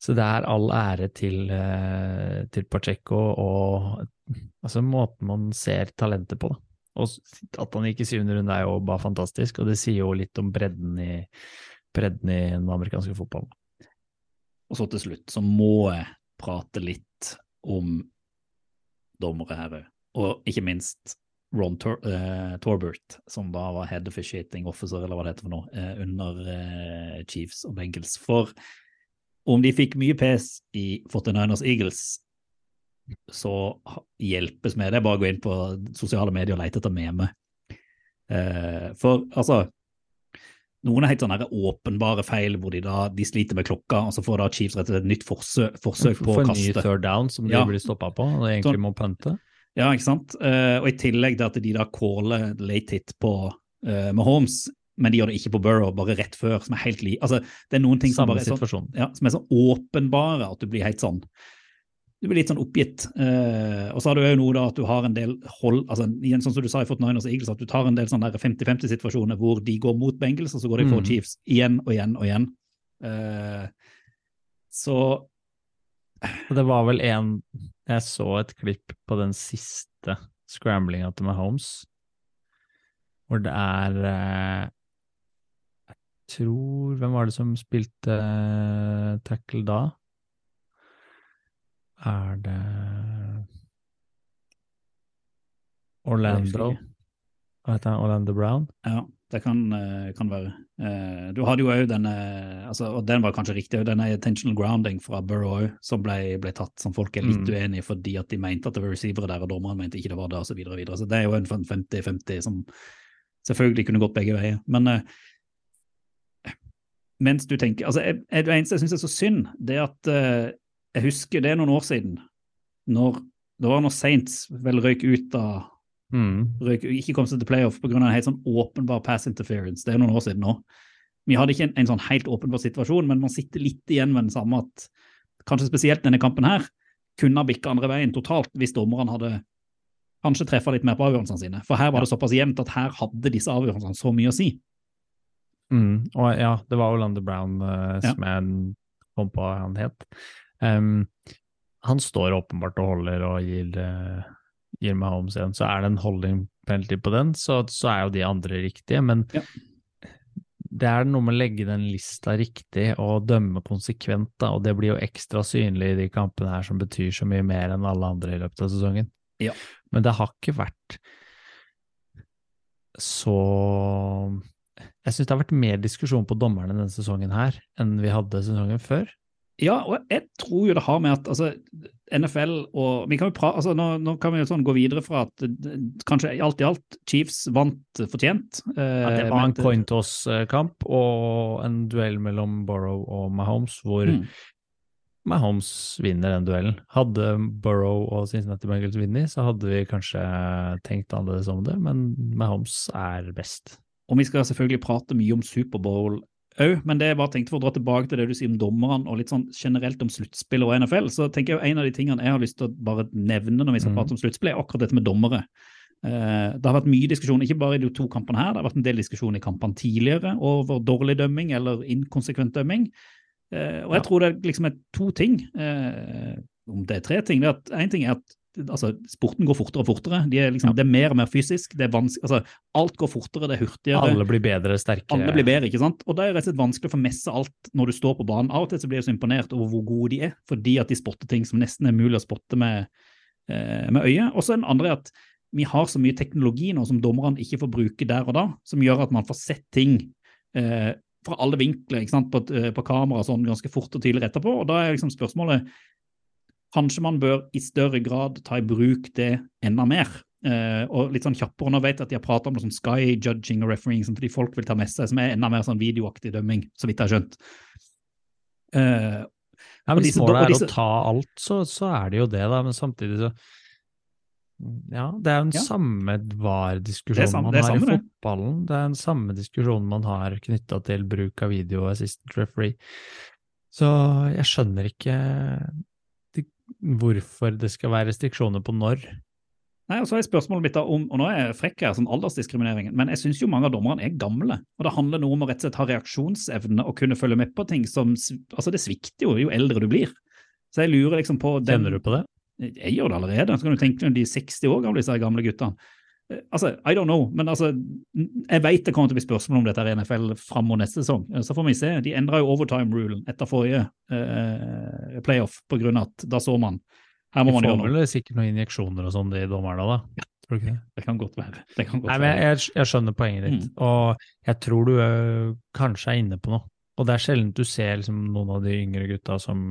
Så det er all ære til, eh, til Pacheco og altså måten man ser talentet på. Da. Og at han gikk i syvende runde er jo bare fantastisk, og det sier jo litt om bredden i, bredden i den amerikanske fotballen. Og så til slutt så må jeg prate litt om dommere her òg. Og ikke minst Ron Tor uh, Torbert, som da var head officiating officer, eller hva det heter for noe, uh, under uh, Chiefs og Bengals. For om de fikk mye pes i 49ers Eagles, så hjelpes med. Det bare gå inn på sosiale medier og lete etter meme. Eh, for altså noen er helt sånne åpenbare feil hvor de da de sliter med klokka, og så får da Chiefs rett og slett et nytt forsøk, forsøk på For å en ny third down som de Ja. blir stoppa på, og egentlig Sånn. må pente? Ja, ikke sant? Eh, og i tillegg til at de da caller late hit på uh, Mahomes, men de gjør det ikke på Burrow, bare rett før, som er helt li... Altså, det er noen ting som er sånn, ja, som er så åpenbare at du blir helt sånn du blir litt sånn oppgitt. Eh, og så har du jo noe da at du har en del hold altså igjen sånn som du sa i Fortniners og Eagles, at du tar en del sånne 50-50-situasjoner hvor de går mot Bengals, og så går de for Mm. Chiefs igjen og igjen og igjen. Eh, så det var vel en Jeg så et klipp på den siste scramblinga til Mahomes, hvor det er eh, tror Hvem var det som spilte eh, tackle da? Er det Orlando? Hva heter han? Orlando Brown? Ja, det kan, eh, kan være. Eh, Du hadde jo òg denne, altså, og den var kanskje riktig, denne intentional grounding fra Burrow som ble, ble tatt, som folk er litt Mm. uenige fordi at de mente at det var receivere der, og dommeren mente ikke det var det, og så videre og videre. Så det er jo en sånn 50-50 som selvfølgelig kunne gått begge veier. Men eh, mens du tenker altså, jeg, jeg, Det eneste jeg syns er så synd, det er at uh, jeg husker det er noen år siden, når det var når Saints vel røyk ut av Mm. røyk, ikke kom seg til playoff pga. en helt sånn åpenbar pass interference. Det er noen år siden nå. Vi hadde ikke en, en sånn helt åpenbar situasjon, men man sitter litt igjen med den samme at kanskje spesielt denne kampen her kunne ha bikka andre veien totalt hvis dommerne hadde kanskje treffa litt mer på avgjørelsene sine. For her var det såpass jevnt at her hadde disse avgjørelsene så mye å si. Mm, og ja, det var Orlando Brown Ja. som jeg kom på han het. Um, han står åpenbart og holder og gir, uh, gir Mahomes igjen. så er det en holding penalty på den, så, så er jo de andre riktige, men Ja. det er noe med å legge den lista riktig og dømme konsekvent, da, og det blir jo ekstra synlig i de kampene her som betyr så mye mer enn alle andre i løpet av sesongen. Ja. Men det har ikke vært så Jeg syns det har vært mer diskusjon på dommerne denne sesongen her enn vi hadde sesongen før. Ja, og jeg tror jo det har med at altså, NFL og vi kan pra, altså, nå, nå kan vi jo sånn gå videre fra at eh, kanskje alt i alt Chiefs vant fortjent. eh, Ja, det var en coin toss-kamp og en duell mellom Burrow og Mahomes, hvor Mm. Mahomes vinner den duellen. Hadde Burrow og Cincinnati Bengals vunnet, så hadde vi kanskje tenkt annerledes om det, men Mahomes er best. Og vi skal selvfølgelig prate mye om Superbowl òg, men det jeg bare tenkte for å dra tilbake til det du sier om dommerne og litt sånn generelt om sluttspill og NFL, så tenker jeg en av de tingene jeg har lyst til å bare nevne når vi skal Mhm. prate om sluttspill, er akkurat dette med dommere. Eh, Det har vært mye diskusjon, ikke bare i de to kampene her, det har vært en del diskusjon i kampene tidligere over dårlig dømming eller inkonsekvent dømming. Eh, Og jeg tror det liksom er to ting, eh, om det er tre ting. det er at En ting er at altså, sporten går fortere og fortere. De er liksom, Ja. Det er mer og mer fysisk. det er vanskelig, altså, Alt går fortere, det er hurtigere. Alle blir bedre, sterkere. Alle blir bedre, ikke sant? Og da er det rett og slett vanskelig å få messe alt når du står på banen. Av og til så blir jeg så imponert over hvor gode de er, fordi at de spotter ting som nesten er mulig å spotte med, eh, med øyet. Og så den andre er at vi har så mye teknologi nå som dommerne ikke får bruke der og da, som gjør at man får sett ting eh, fra alle vinkler ikke sant? På, eh, på kamera sånn ganske fort og tydelig etterpå. Og da er liksom spørsmålet Kanskje man bør i større grad ta i bruk det enda mer. Uh, og litt sånn kjappere, nå vet jeg at de har prata om det sånn sky judging og refereeing, som fordi folk vil ta med seg, som er enda mer sånn videoaktig dømming, så vidt jeg har skjønt. Uh, Ja, hvis målet er disse- å ta alt, så, så er det jo det, da. Men samtidig så Ja, det er jo den Ja. samme Det VAR-diskusjonen man har i samme i fotballen. Det er den samme diskusjonen man har knytta til bruk av video assistant referee. Så jeg skjønner ikke hvorfor det skal være restriksjoner på når. Nei, og så er spørsmålet mitt da om, og nå er jeg frekk her, sånn aldersdiskrimineringen, men jeg syns jo mange av dommerne er gamle. Og det handler noe om å rett og slett ha reaksjonsevne og kunne følge med på ting som Altså, det svikter jo jo eldre du blir. Så jeg lurer liksom på den- Kjenner du på det? Jeg gjør det allerede. Så kan du tenke deg de er 60 år gamle, disse gamle guttene. Eh, Altså, I don't know, men altså, jeg vet det kommer til å bli spørsmål om dette i NFL fram mot neste sesong. Eh, Så får vi se. De endra jo overtime-rulen etter forrige eh, playoff, på grunn av at da så man her må man gjøre noe. vel sikkert noen injeksjoner og sånn, de dommerne, da? Tror du ikke det? Det kan godt være. Det kan godt Nei, men jeg, jeg skjønner poenget ditt, og jeg tror du øh, kanskje er inne på noe. Og det er sjelden du ser liksom, noen av de yngre gutta som,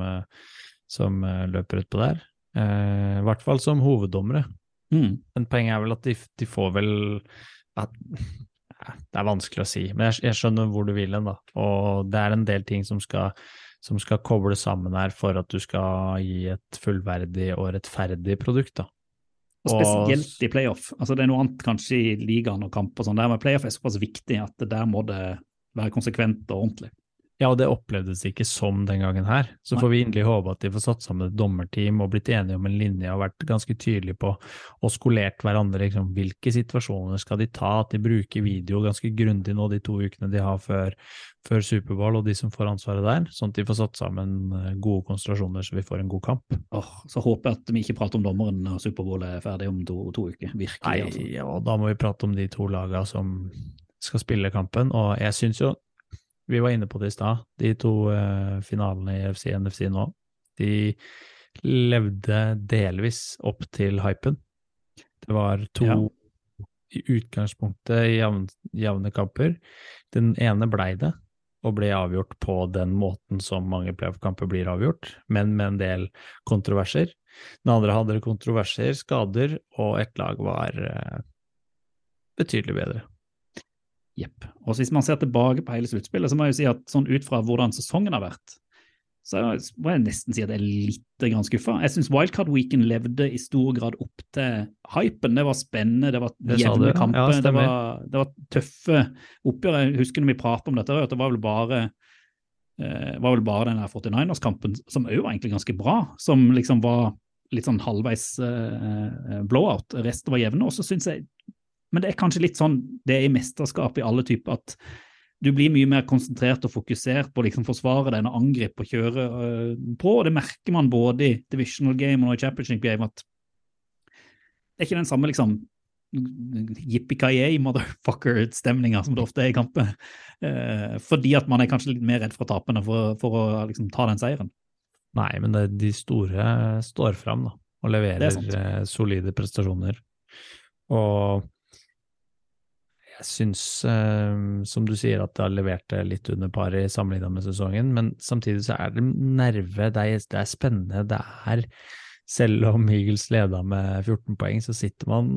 som løper utpå der. Eh, I hvert fall som hoveddommere. Mm. Men poenget er vel at de, de får vel at, Det er vanskelig å si, men jeg, jeg skjønner hvor du vil hen, da. Og det er en del ting som skal, som skal kobles sammen her for at du skal gi et fullverdig og rettferdig produkt, da. Og spesielt i playoff. Altså, det er noe annet kanskje i ligaen og kamp og sånn, der, men playoff er såpass viktig at der må det være konsekvent og ordentlig. Ja, og det opplevdes ikke som den gangen her. Så får vi inderlig håpe at de får satt sammen et dommerteam og blitt enige om en linje og vært ganske tydelige på og skolert hverandre liksom, hvilke situasjoner skal de ta, at de bruker video ganske grundig nå de to ukene de har før, før Superbowl og de som får ansvaret der, sånn at de får satt sammen eh, gode konstellasjoner så vi får en god kamp. Åh, så håper jeg at vi ikke prater om dommeren når Superbowl er ferdig om to, to uker. Virkelig. Nei, altså. ja, da må vi prate om de to lagene som skal spille kampen, og jeg syns jo vi var inne på det i stad, de to uh, finalene i UFC og NFC nå, de levde delvis opp til hypen. Det var to Ja. i utgangspunktet jevne, jevne kamper. Den ene blei det, og ble avgjort på den måten som mange playoff-kamper blir avgjort, men med en del kontroverser. Den andre hadde kontroverser, skader, og ett lag var uh, betydelig bedre. Jepp. Og så hvis man ser tilbake på hele sluttspillet, så må jeg jo si at sånn ut fra hvordan sesongen har vært, så må jeg nesten si at jeg er litt skuffa. Jeg syns Wildcard Weekend levde i stor grad opp til hypen. Det var spennende, det var jevne kamper, Ja, det, var, det var tøffe oppgjør. Jeg husker når vi pratet om dette, at det var vel bare eh, var vel bare den 49ers-kampen som òg var egentlig ganske bra, som liksom var litt sånn halvveis eh, blowout. Resten var jevne. Og så syns jeg Men det er kanskje litt sånn det er i mesterskap i alle typer, at du blir mye mer konsentrert og fokusert på å liksom forsvare deg og angripe og kjøre øh, på. og Det merker man både i divisional game og i championship game, at det er ikke den samme liksom yippee motherfucker-stemninga som det ofte er i kamper. Eh, fordi at man er kanskje litt mer redd for tapene for, for å liksom ta den seieren. Nei, men det, de store står fram da, og er leverer eh, solide prestasjoner. Og jeg syns, eh, som du sier, at det har levert litt under par i sammenlignet med sesongen, men samtidig så er det nerve, det er, det er spennende, det er Selv om Eagles leda med 14 poeng, så sitter man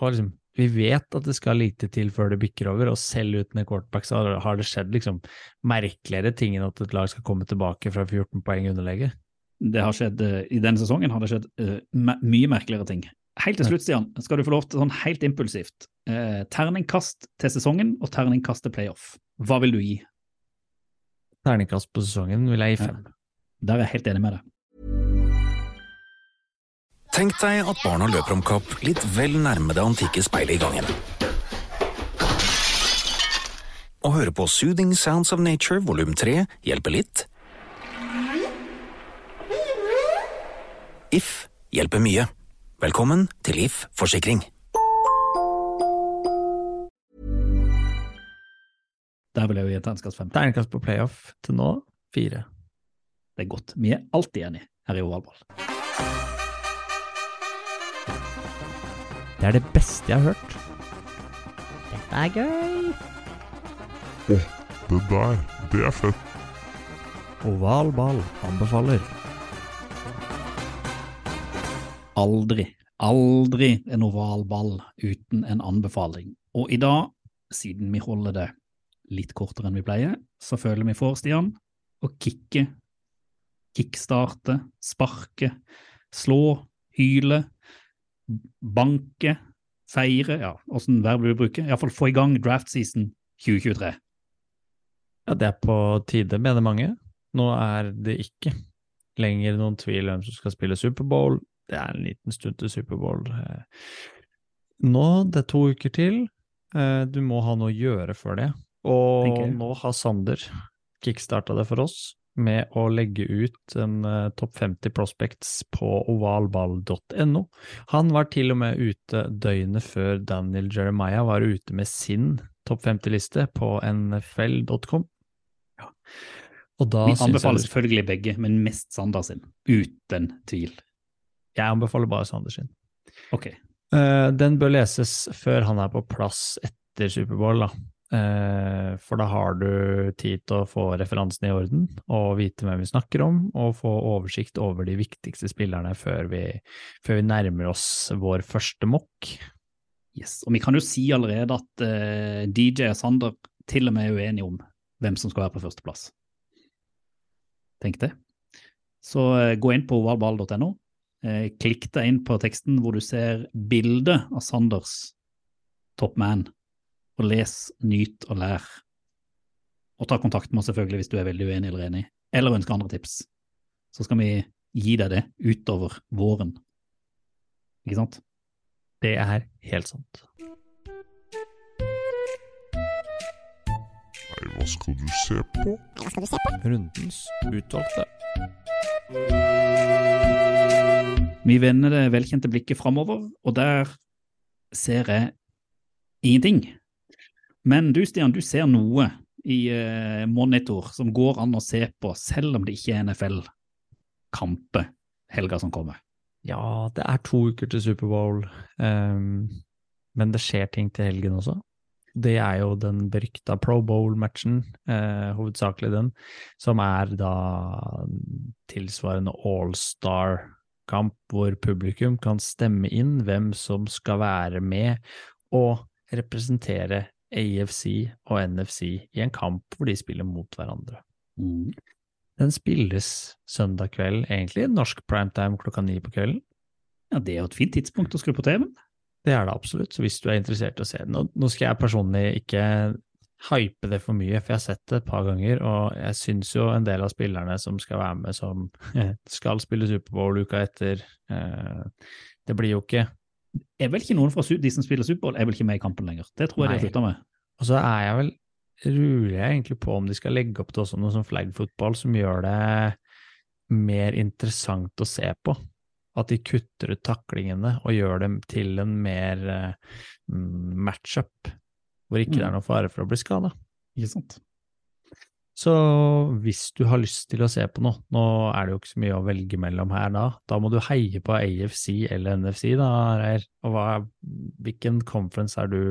og liksom Vi vet at det skal lite til før det bikker over, og selv uten en quarterback så har- det skjedd liksom merkeligere ting enn at et lag skal komme tilbake fra 14 poeng underlege. Det har skjedd, eh, I denne sesongen har det skjedd uh, mye merkeligere ting. Helt til slutt, Stian, skal du få lov til sånn helt impulsivt. Eh, terningkast til sesongen og terningkast til playoff. Hva vil du gi? Terningkast på sesongen vil jeg gi Ja. Der er jeg helt enig med deg. Tenk deg at barna løper om kapp litt vel nærme det antikke speilet i gangen. Å høre på Soothing Sounds of Nature volum 3 hjelper litt. If hjelper mye. Velkommen til If forsikring. Der vil jeg jo gi terningkast fem. Terningkast på playoff til nå fire. Det er godt. Vi er alltid enige her i ovalball. Det er det beste jeg har hørt. Dette er gøy. Det der, det er fett. Ovalball anbefaler. Aldri, aldri en oval ball uten en anbefaling. Og i dag, siden vi holder det litt kortere enn vi pleier, så føler vi for, Stian, å kicke, kickstarte, sparke, slå, hyle, banke, feire, ja, åssen verb du bruker, iallfall få i gang draft season 2023. Ja, det er på tide, mener mange. Nå er det ikke lenger noen tvil om hvem som skal spille Superbowl. Det er en liten stund til Superbowl. Eh, Nå, det er to uker til. Eh, Du må ha noe å gjøre for det. Og nå har Sander kickstarta det for oss med å legge ut en uh, topp 50 prospects på ovalball.no. Han var til og med ute døgnet før Daniel Jeremiah var ute med sin topp 50-liste på nfl.com. Og da Vi anbefaler selvfølgelig begge, men mest Sander sin, uten tvil. Jeg anbefaler bare Sander sin. Ok, Uh, den bør leses før han er på plass etter Superbowl, da. Uh, for da har du tid til å få referansene i orden, og vite hvem vi snakker om, og få oversikt over de viktigste spillerne før vi, før vi nærmer oss vår første mokk. yes. Og vi kan jo si allerede at uh, DJ og Sander til og med er uenige om hvem som skal være på førsteplass. Tenk det. Så eh, gå inn på ovalball.no. Eh, klikk deg inn på teksten hvor du ser bildet av Sanders top man, og les, nyt og lær. Og ta kontakt med oss selvfølgelig hvis du er veldig uenig eller enig, eller ønsker andre tips. Så skal vi gi deg det utover våren. Ikke sant? Det er helt sant. Nei, hva skal du se på? Rundens utvalgte. Vi vender det velkjente blikket framover, og der ser jeg ingenting. Men du, Stian, du ser noe i eh, monitor som går an å se på, selv om det ikke er NFL-kamper helga som kommer. Ja, det er to uker til Superbowl, um, men det skjer ting til helgen også. Det er jo den berykta Pro Bowl-matchen, eh, hovedsakelig den, som er da tilsvarende all-star-kamp, hvor publikum kan stemme inn hvem som skal være med og representere AFC og NFC i en kamp hvor de spiller mot hverandre. Den spilles søndag kveld, egentlig, norsk primetime klokka ni på kvelden. Ja, Det er jo et fint tidspunkt å skru på TV-en. Det er det absolutt, så hvis du er interessert i å se den. Nå skal jeg personlig ikke hype det for mye, for jeg har sett det et par ganger, og jeg syns jo en del av spillerne som skal være med, som skal spille Superbowl uka etter eh, Det blir jo ikke Er vel ikke noen fra de som spiller Superbowl, er vel ikke med i kampen lenger. Det tror jeg de har Nei. slutta med. Og så er jeg vel Ruler jeg egentlig på om de skal legge opp til også noe sånn flag football som gjør det mer interessant å se på. At de kutter ut taklingene og gjør dem til en mer mm, matchup, hvor ikke det er noen fare for å bli skada. Ikke sant? Så hvis du har lyst til å se på noe, nå er det jo ikke så mye å velge mellom her da, da må du heie på AFC eller NFC da, Reir. Og hva, hvilken conference er du,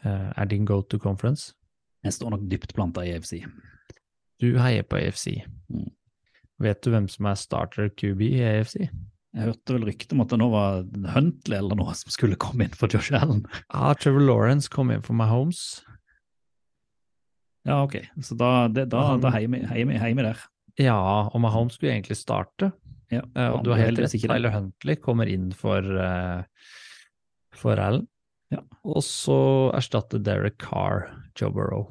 eh, er din go to conference? Jeg står nok dypt planta i AFC. Du heier på AFC. Mm. Vet du hvem som er starter QB i AFC? Jeg hørte vel rykte om at det nå var Huntley eller noe som skulle komme inn for Josh Allen. Ja, Trevor Lawrence kom inn for Mahomes. Ja, ok. Så da, det, da, da heier vi, heier, vi, heier vi der. Ja, og Mahomes skulle egentlig starte. Ja, uh, og du har helt rett. Tyler Huntley kommer inn for, uh, for Allen. Ja. Og så erstatter Derek Carr Joe Burrow.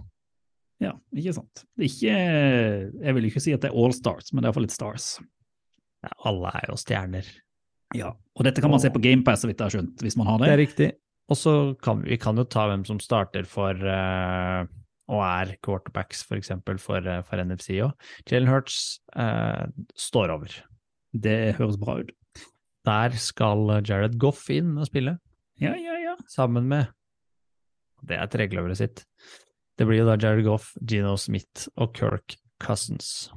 Ja, ikke sant. Ikke Jeg vil ikke si at det er all stars, men det er iallfall litt stars. Ja, alle er jo stjerner. Ja, og dette kan man se på GamePass, så vidt jeg har skjønt, hvis man har Det det. er riktig. Og så kan vi, kan jo ta hvem som starter for uh, og er quarterbacks, for eksempel, for, uh, for NFC òg. Jalen Hurts uh, står over. Det høres bra ut. Der skal Jared Goff inn og spille, Ja, ja, ja. sammen med Det er trekløveret sitt. Det blir jo da Jared Goff, Gino Smith og Kirk Cousins.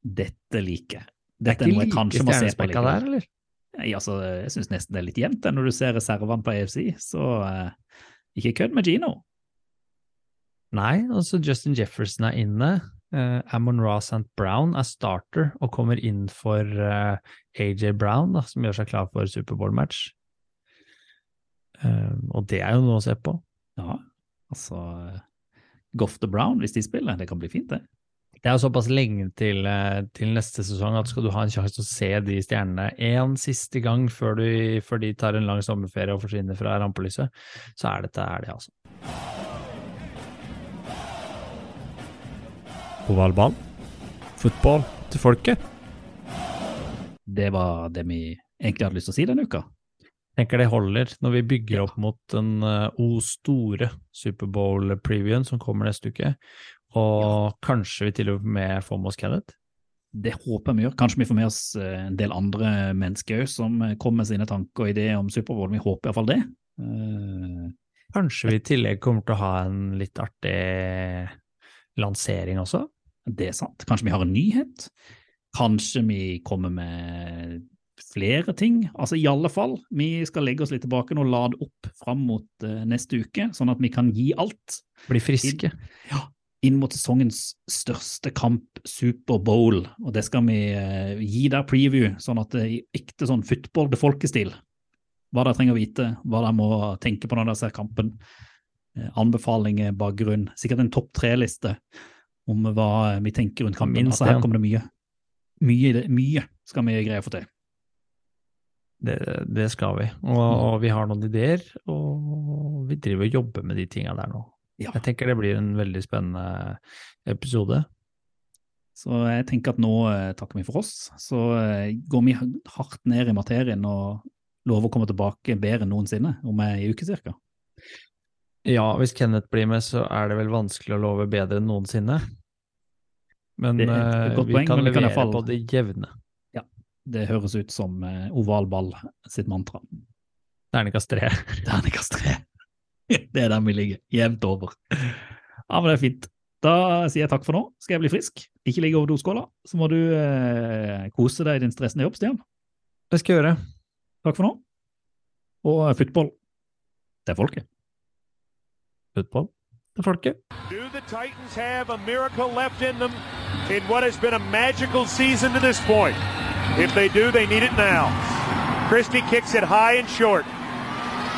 Dette liker jeg. Det er Dette er jeg ikke like må se på stjernespekka der, eller? Nei, altså, jeg syns nesten det er litt jevnt når du ser reservene på AFC, så uh, ikke kødd med Gino. Nei, altså Justin Jefferson er inne. Uh, Amon Ra St. Brown er starter og kommer inn for uh, AJ Brown, da, som gjør seg klar for Superbowl-match. Uh, og det er jo noe å se på. Ja, altså eh, Goff the Brown, hvis de spiller, det kan bli fint, det. Det er jo såpass lenge til, eh, til neste sesong at skal du ha en sjanse til å se de stjernene en siste gang før, du, før de tar en lang sommerferie og forsvinner fra rampelyset, så er dette er det, altså. Ovalball. Fotball til folket. Det var det vi egentlig hadde lyst til å si denne uka. tenker det holder når vi bygger opp mot den uh, o store Superbowl-previewen som kommer neste uke. Og kanskje vi til og med får med oss Kenneth. Det håper vi gjør. Kanskje vi får med oss eh, en del andre mennesker òg som eh, kommer med sine tanker og ideer om Superbowl. Vi håper iallfall det. Eh, Kanskje vi i tillegg kommer til å ha en litt artig lansering også. Det er sant. Kanskje vi har en nyhet. Kanskje vi kommer med flere ting. Altså i alle fall, vi skal legge oss litt tilbake og lade opp fram mot uh, neste uke, sånn at vi kan gi alt Bli friske. Inn mot sesongens største kamp, Superbowl. Og det skal vi eh, gi der preview, sånn at det er ekte sånn football til folkestil. Hva dere trenger å vite, hva dere må tenke på når dere ser kampen. Eh, anbefalinger, bakgrunn, sikkert en topp tre-liste om hva vi tenker rundt kampen. Altså her kommer det mye. Mye, mye skal vi greie å få til. Det, det skal vi. Og, og vi har noen ideer, og vi driver og jobber med de tinga der nå. Ja. Jeg tenker det blir en veldig spennende episode. Så jeg tenker at nå eh, takker vi for oss. Så eh, går vi hardt ned i materien og lover å komme tilbake bedre enn noensinne om ei uke cirka. Ja, hvis Kenneth blir med, så er det vel vanskelig å love bedre enn noensinne. Men eh, vi poeng, kan men levere kan fall- på det jevne. Ja, Det høres ut som oval ball sitt mantra. Terningkast tre. Terningkast tre. Det er der vi ligger, jevnt over. Ja, men det er fint. Da sier jeg takk for nå. Skal jeg bli frisk, ikke ligge over doskåla, så må du eh, kose deg i din stressende jobb, Stian. Det skal jeg gjøre. Takk for nå. Og eh, football, det er folket. Football til folket. Do the Titans have a miracle left in them in what has been a magical season to this point? If they do, they need it now. Christie kicks it high and short.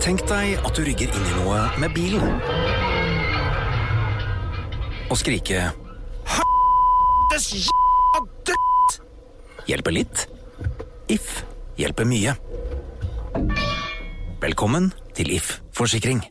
Tenk deg at du rygger inn i noe med bilen. Og skrike Helvetes jævla dritt! Hjelper litt. If hjelper mye. Velkommen til If forsikring.